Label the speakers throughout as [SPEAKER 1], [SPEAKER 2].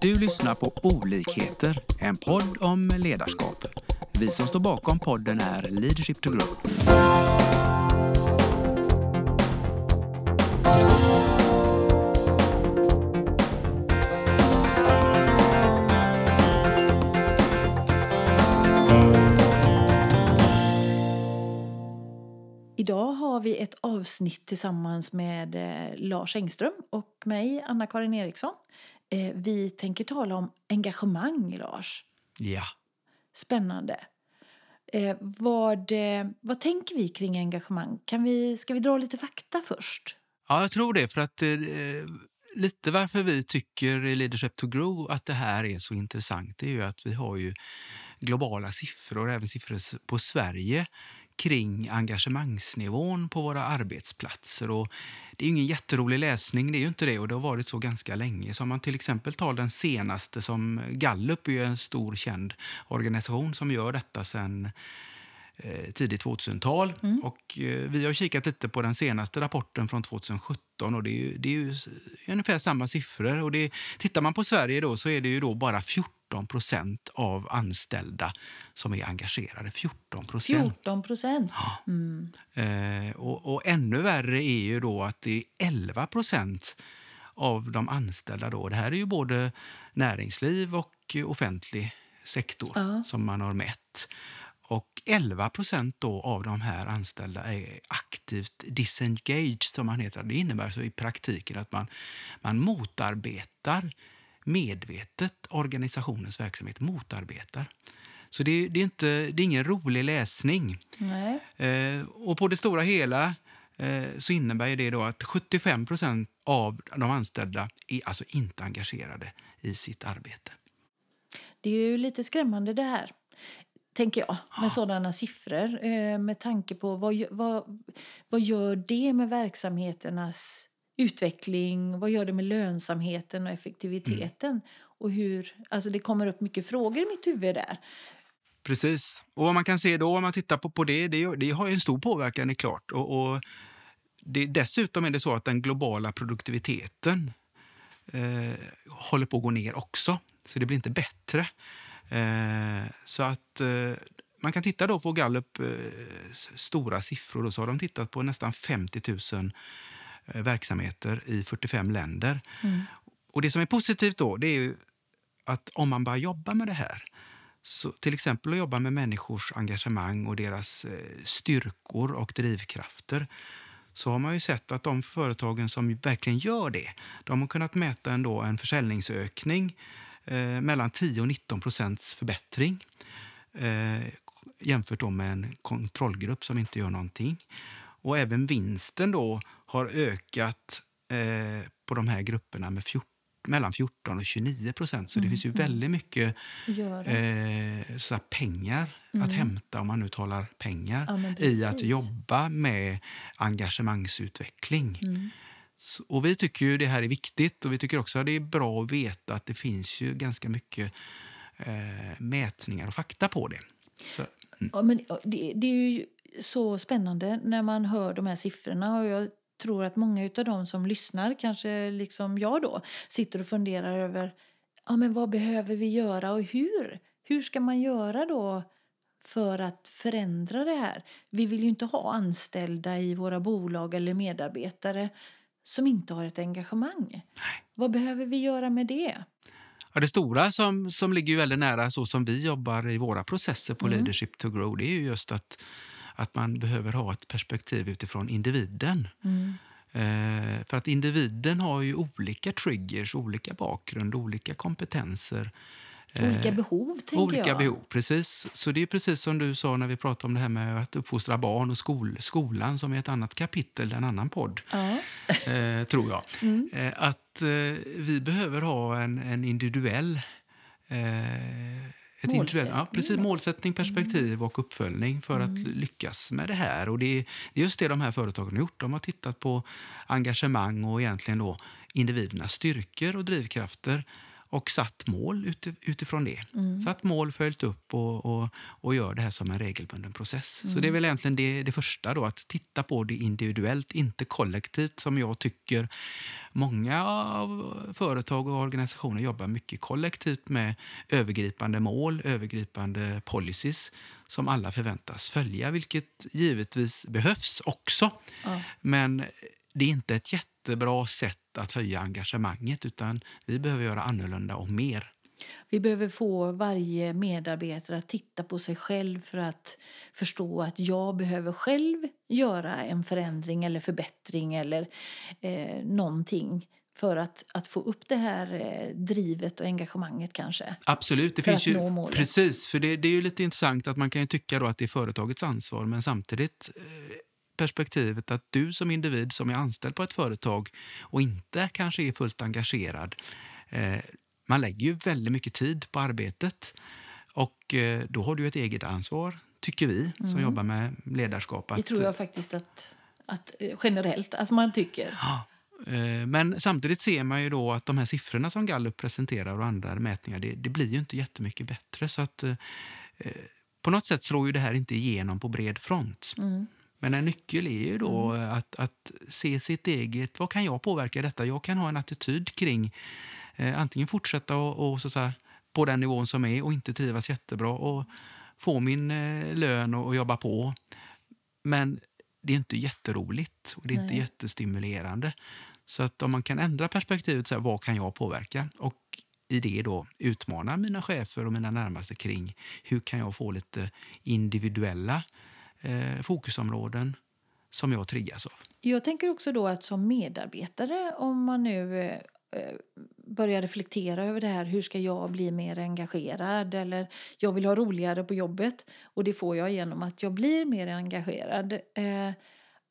[SPEAKER 1] Du lyssnar på Olikheter, en podd om ledarskap. Vi som står bakom podden är Leadership to Grow.
[SPEAKER 2] Idag har vi ett avsnitt tillsammans med eh, Lars Engström och mig, Anna-Karin Eriksson. Eh, vi tänker tala om engagemang, Lars.
[SPEAKER 1] Ja.
[SPEAKER 2] Spännande. Eh, vad, eh, vad tänker vi kring engagemang? Kan vi, ska vi dra lite fakta först?
[SPEAKER 1] Ja, jag tror det. För att eh, lite varför vi tycker i Leadership to Grow att det här är så intressant det är ju att vi har ju globala siffror, även siffror på Sverige kring engagemangsnivån på våra arbetsplatser. Och det är ingen jätterolig läsning, det är ju inte det, och det har varit så ganska länge. Så om man till exempel tar den senaste, som Gallup är en stor känd organisation som gör detta sedan eh, tidigt 2000-tal.
[SPEAKER 2] Mm.
[SPEAKER 1] Och eh, vi har kikat lite på den senaste rapporten från 2017 och det är ju, det är ungefär samma siffror. Och det, tittar man på Sverige då så är det ju då bara 14 procent av anställda som är engagerade. 14 procent.
[SPEAKER 2] 14 procent. Mm.
[SPEAKER 1] Eh, och, och ännu värre är ju då att det är 11 procent av de anställda. Då. Det här är ju både näringsliv och offentlig sektor
[SPEAKER 2] Ja.
[SPEAKER 1] som man har mätt. Och 11 procent då av de här anställda är aktivt disengaged, som man heter. Det innebär så i praktiken att man, man motarbetar medvetet organisationens verksamhet. Motarbetar. Så det, det, är inte, det är ingen rolig läsning. Eh, och på det stora hela eh, så innebär det då att 75 procent av de anställda är alltså inte engagerade i sitt arbete.
[SPEAKER 2] Det är ju lite skrämmande det här, tänker jag, med sådana siffror. Eh, med tanke på vad, vad, vad gör det med verksamheternas utveckling? Vad gör det med lönsamheten och effektiviteten? Och hur, alltså det kommer upp mycket frågor i mitt huvud där.
[SPEAKER 1] Precis. Och vad man kan se då, om man tittar på, på det, det, det har ju en stor påverkan, det är klart. Och, och det, dessutom är det så att den globala produktiviteten eh, håller på att gå ner också. Så det blir inte bättre. Eh, så att eh, man kan titta då på Gallup eh, stora siffror. Då, så har de tittat på nästan 50 000 eh, verksamheter i 45 länder.
[SPEAKER 2] Mm.
[SPEAKER 1] Och det som är positivt då, det är att om man börjar jobba med det här, så till exempel att jobba med människors engagemang och deras eh, styrkor och drivkrafter, så har man ju sett att de företagen som verkligen gör det, de har kunnat mäta ändå en försäljningsökning eh, mellan 10 och 19 procents förbättring eh, jämfört med en kontrollgrupp som inte gör någonting. Och även vinsten då har ökat eh, på de här grupperna med 14, mellan 14 och 29 procent. Så det
[SPEAKER 2] Mm,
[SPEAKER 1] finns ju
[SPEAKER 2] mm.
[SPEAKER 1] väldigt mycket
[SPEAKER 2] det.
[SPEAKER 1] eh, så pengar att
[SPEAKER 2] Mm.
[SPEAKER 1] hämta, om man nu talar pengar,
[SPEAKER 2] Ja,
[SPEAKER 1] i att jobba med engagemangsutveckling.
[SPEAKER 2] Mm.
[SPEAKER 1] Så- Och vi tycker ju det här är viktigt och vi tycker också att det är bra att veta att det finns ju ganska mycket eh, mätningar och fakta på det. Så,
[SPEAKER 2] Ja, men det, det är ju så spännande när man hör de här siffrorna. Och jag tror att många av de som lyssnar, kanske liksom jag då, sitter och funderar över ja, men vad behöver vi göra och hur? Hur ska man göra då för att förändra det här? Vi vill ju inte ha anställda i våra bolag eller medarbetare som inte har ett engagemang. Vad behöver vi göra med det?
[SPEAKER 1] Ja, det stora som, som ligger väldigt nära så som vi jobbar i våra processer på
[SPEAKER 2] Mm.
[SPEAKER 1] Leadership to Grow, det är ju just att, att man behöver ha ett perspektiv utifrån individen.
[SPEAKER 2] Mm.
[SPEAKER 1] Eh, för att individen har ju olika triggers, olika bakgrund, olika kompetenser.
[SPEAKER 2] Olika
[SPEAKER 1] Eh,
[SPEAKER 2] behov, tänker
[SPEAKER 1] Olika
[SPEAKER 2] jag.
[SPEAKER 1] behov, precis. Så det är precis som du sa när vi pratade om det här med att uppfostra barn och skol, skolan som är ett annat kapitel, en annan podd,
[SPEAKER 2] Ja.
[SPEAKER 1] eh, tror jag.
[SPEAKER 2] Mm.
[SPEAKER 1] Eh, att eh, vi behöver ha en, en individuell eh, ett individuellt, ja, precis,
[SPEAKER 2] Målsättning.
[SPEAKER 1] målsättning, perspektiv och uppföljning för att lyckas med det här. Och det är det är just det de här företagen har gjort. De har tittat på engagemang och egentligen då individernas styrkor och drivkrafter och satt mål uti- utifrån det.
[SPEAKER 2] Mm.
[SPEAKER 1] Satt mål, följt upp och, och, och gör det här som en regelbunden process. Så
[SPEAKER 2] Mm.
[SPEAKER 1] det är väl egentligen det, det första då, att titta på det individuellt, inte kollektivt som jag tycker många företag och organisationer jobbar mycket kollektivt med övergripande mål, övergripande policies som alla förväntas följa, vilket givetvis behövs också.
[SPEAKER 2] Ja.
[SPEAKER 1] Men det är inte ett jättebra sätt att höja engagemanget utan vi behöver göra annorlunda och mer.
[SPEAKER 2] Vi behöver få varje medarbetare att titta på sig själv för att förstå att jag behöver själv göra en förändring eller förbättring eller eh, någonting för att, att få upp det här eh, drivet och engagemanget kanske.
[SPEAKER 1] Absolut. Det finns ju. Precis, för det, det är ju lite intressant att man kan tycka då att det är företagets ansvar men samtidigt eh, perspektivet att du som individ som är anställd på ett företag och inte kanske är fullt engagerad eh, man lägger ju väldigt mycket tid på arbetet och eh, då har du ett eget ansvar, tycker vi som jobbar med ledarskap.
[SPEAKER 2] Mm. Det tror jag faktiskt att, att eh, generellt att man tycker.
[SPEAKER 1] Ja, eh, Men samtidigt ser man ju då att de här siffrorna som Gallup presenterar och andra mätningar, det, det blir ju inte jättemycket bättre. Så att eh, eh, på något sätt slår ju det här inte igenom på bred front.
[SPEAKER 2] Mm.
[SPEAKER 1] Men en nyckel är ju då att, att se sitt eget, vad kan jag påverka detta? Jag kan ha en attityd kring eh, antingen fortsätta och, och så, så här, på den nivån som är och inte trivas jättebra och få min eh, lön och, och jobba på. Men det är inte jätteroligt och det är inte
[SPEAKER 2] Nej.
[SPEAKER 1] jättestimulerande. Så att om man kan ändra perspektivet, så här, vad kan jag påverka? Och i det då utmana mina chefer och mina närmaste kring hur kan jag få lite individuella eh, fokusområden som jag triggas av.
[SPEAKER 2] Jag tänker också då att som medarbetare, om man nu eh, eh, börjar reflektera över det här, hur ska jag bli mer engagerad? Eller jag vill ha roligare på jobbet och det får jag genom att jag blir mer engagerad. Eh,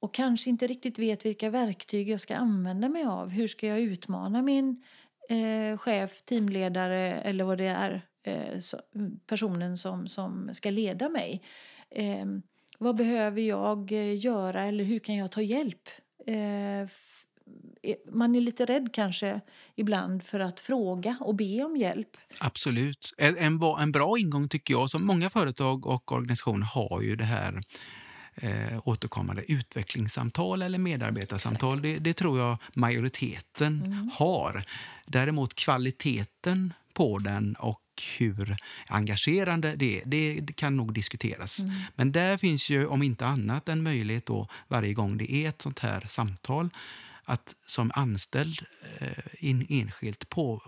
[SPEAKER 2] och kanske inte riktigt vet vilka verktyg jag ska använda mig av. Hur ska jag utmana min eh, chef, teamledare eller vad det är, eh, så, personen som, som ska leda mig. Ehm, vad behöver jag eh, göra eller hur kan jag ta hjälp? Eh, eh, man är lite rädd kanske ibland för att fråga och be om hjälp.
[SPEAKER 1] Absolut. En, en, bra- en bra ingång tycker jag, som många företag och organisationer har ju det här eh, återkommande utvecklingssamtal eller medarbetarsamtal. Det, det tror jag majoriteten har. Däremot kvaliteten på den och hur engagerande det är, det, kan nog diskuteras. Men där finns ju om inte annat en möjlighet då varje gång det är ett sånt här samtal att som anställd eh, in, enskilt på,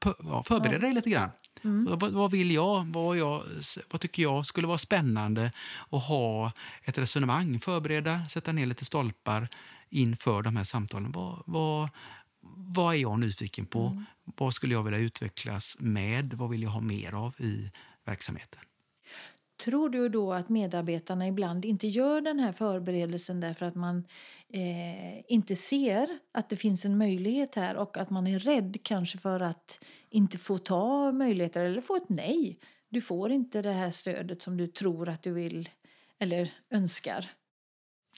[SPEAKER 1] på, ja, förbereda dig lite grann. Vad, vad vill jag? Vad, jag? vad tycker jag skulle vara spännande att ha ett resonemang, förbereda, sätta ner lite stolpar inför de här samtalen. Vad, vad, vad är jag nyfiken på? Vad skulle jag vilja utvecklas med? Vad vill jag ha mer av i verksamheten?
[SPEAKER 2] Tror du då att medarbetarna ibland inte gör den här förberedelsen därför att man eh, inte ser att det finns en möjlighet här och att man är rädd kanske för att inte få ta möjligheter eller få ett nej? Du får inte det här stödet som du tror att du vill eller önskar.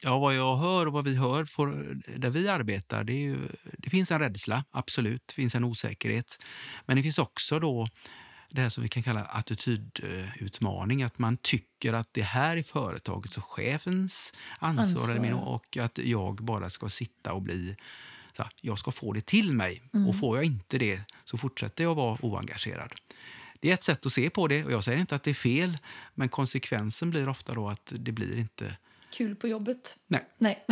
[SPEAKER 1] Ja, vad jag hör och vad vi hör för, där vi arbetar, det, ju, det finns en rädsla, absolut. Det finns en osäkerhet. Men det finns också då det här som vi kan kalla attitydutmaning. Att man tycker att det här är företagets och chefens ansvar,
[SPEAKER 2] Ansvar,
[SPEAKER 1] eller min,
[SPEAKER 2] ja.
[SPEAKER 1] och att jag bara ska sitta och bli så här, jag ska få det till mig. Och får jag inte det så fortsätter jag vara oengagerad. Det är ett sätt att se på det och jag säger inte att det är fel, men konsekvensen blir ofta då att det blir inte...
[SPEAKER 2] Kul på jobbet?
[SPEAKER 1] Nej.
[SPEAKER 2] Nej.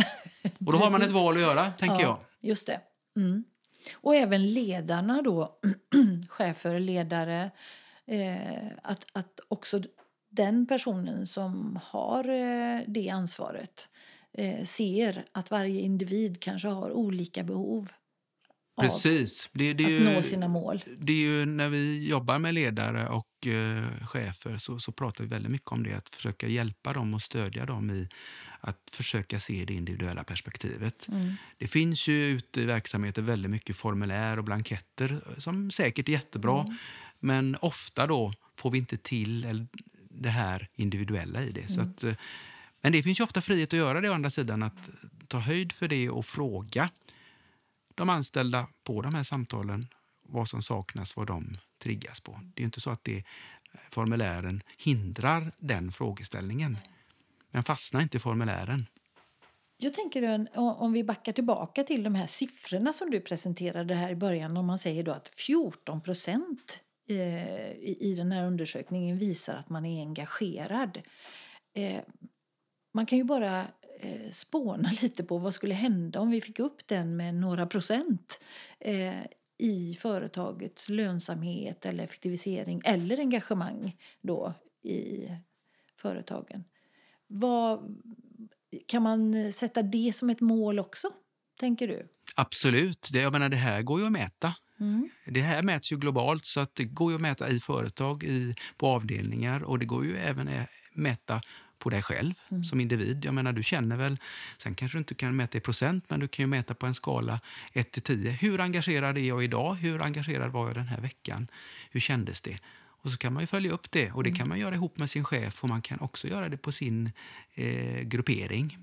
[SPEAKER 1] Och då har man ett val att göra, tänker jag.
[SPEAKER 2] Just det. Mm. Och även ledarna då, chefer, ledare, eh, att, att också den personen som har eh, det ansvaret eh, ser att varje individ kanske har olika behov
[SPEAKER 1] Precis. Det, det är
[SPEAKER 2] att
[SPEAKER 1] ju,
[SPEAKER 2] nå sina mål.
[SPEAKER 1] Det är ju när vi jobbar med ledare och eh, chefer så, så pratar vi väldigt mycket om det. Att försöka hjälpa dem och stödja dem i att försöka se det individuella perspektivet.
[SPEAKER 2] Mm.
[SPEAKER 1] Det finns ju ute i verksamheter väldigt mycket formulär och blanketter som säkert är jättebra.
[SPEAKER 2] Mm.
[SPEAKER 1] Men ofta då får vi inte till det här individuella i det. Så
[SPEAKER 2] Mm.
[SPEAKER 1] att, eh, men det finns ju ofta frihet att göra det å andra sidan. Att ta höjd för det och fråga de anställda på de här samtalen. vad som saknas, vad de triggas på. Det är inte så att det, eh, formulären hindrar den frågeställningen. Men fastna inte i formulären.
[SPEAKER 2] Jag tänker om vi backar tillbaka till de här siffrorna som du presenterade här i början. Om man säger då att 14 procent eh, i den här undersökningen visar att man är engagerad. Eh, man kan ju bara spåna lite på vad skulle hända om vi fick upp den med några procent i företagets lönsamhet eller effektivisering eller engagemang då i företagen. Vad, kan man sätta det som ett mål också, tänker du?
[SPEAKER 1] Absolut. Det, jag menar, det här går ju att mäta. Mm. Det här mäts ju globalt, så att det går ju att mäta i företag, i, på avdelningar och det går ju även att mäta på dig själv mm. som individ. Jag menar, du känner väl, sen kanske du inte kan mäta i procent, men du kan ju mäta på en skala 1 till 10. Hur engagerad är jag idag? Hur engagerad var jag den här veckan? Hur kändes det? Och så kan man ju följa upp det och det mm. kan man göra ihop med sin chef och man kan också göra det på sin eh, gruppering,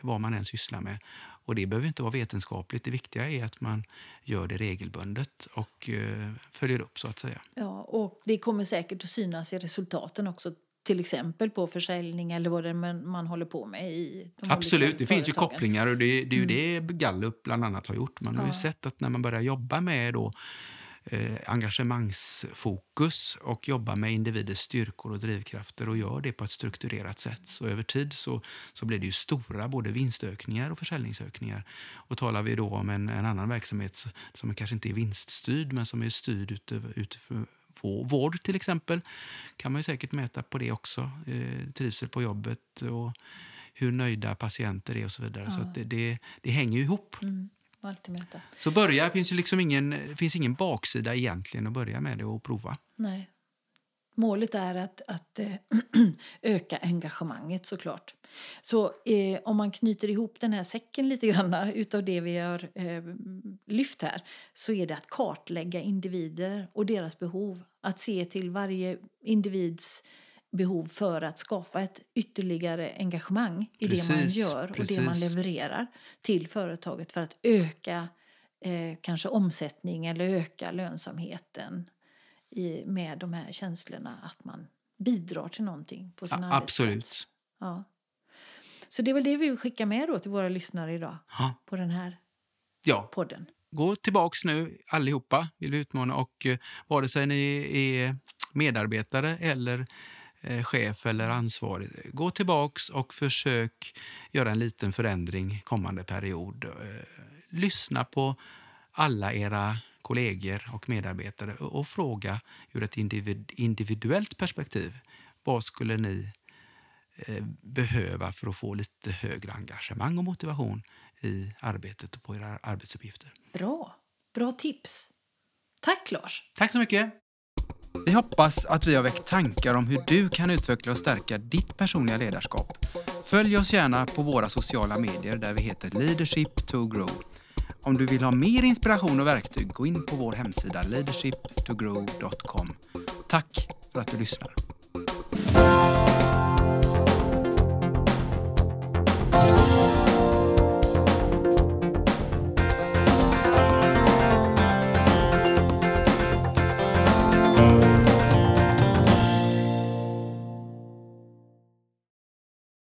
[SPEAKER 1] vad man än sysslar med. Och det behöver inte vara vetenskapligt. Det viktiga är att man gör det regelbundet och eh, följer upp så att säga.
[SPEAKER 2] Ja, och det kommer säkert att synas i resultaten också till exempel på försäljning eller vad det man, man håller på med i
[SPEAKER 1] de Absolut, det finns ju kopplingar och det, det är ju mm. det Gallup bland annat har gjort. Man har ja. ju sett att när man börjar jobba med då eh, engagemangsfokus och jobbar med individers styrkor och drivkrafter och gör det på ett strukturerat sätt. Så över tid så, så blir det ju stora både vinstökningar och försäljningsökningar. Och talar vi då om en, en annan verksamhet som kanske inte är vinststyrd men som är styrd utifrån vård till exempel, kan man ju säkert mäta på det också. Eh, trivsel på jobbet och hur nöjda patienter är och så vidare. Ja. Så det, det, det, hänger ju ihop.
[SPEAKER 2] Mm.
[SPEAKER 1] Så börja, finns ju liksom ingen, finns ingen baksida egentligen att börja med det och prova.
[SPEAKER 2] Nej. Målet är att, att äh, öka engagemanget såklart. Så eh, om man knyter ihop den här säcken lite grann utav det vi har eh, lyft här så är det att kartlägga individer och deras behov. Att se till varje individs behov för att skapa ett ytterligare engagemang i precis, det man gör och precis. det man levererar till företaget för att öka eh, kanske omsättning eller öka lönsamheten i, med de här känslorna att man bidrar till någonting på sin ja, arbetsplats. Absolut. Ja. Så det är väl det vi vill skicka med då till våra lyssnare idag ja. på den här ja. podden.
[SPEAKER 1] Gå tillbaks nu allihopa, vill vi utmana, och eh, vare sig ni är medarbetare eller Eh, chef eller ansvarig. Gå tillbaks och försök göra en liten förändring kommande period. Eh, lyssna på alla era kollegor och medarbetare och fråga ur ett individuellt perspektiv. Vad skulle ni eh, behöva för att få lite högre engagemang och motivation i arbetet och på era arbetsuppgifter?
[SPEAKER 2] Bra. Bra tips. Tack, Lars.
[SPEAKER 1] Tack så mycket. Vi hoppas att vi har väckt tankar om hur du kan utveckla och stärka ditt personliga ledarskap. Följ oss gärna på våra sociala medier där vi heter Leadership to Grow. Om du vill ha mer inspiration och verktyg, gå in på vår hemsida leadershiptogrow.com. Tack för att du lyssnar.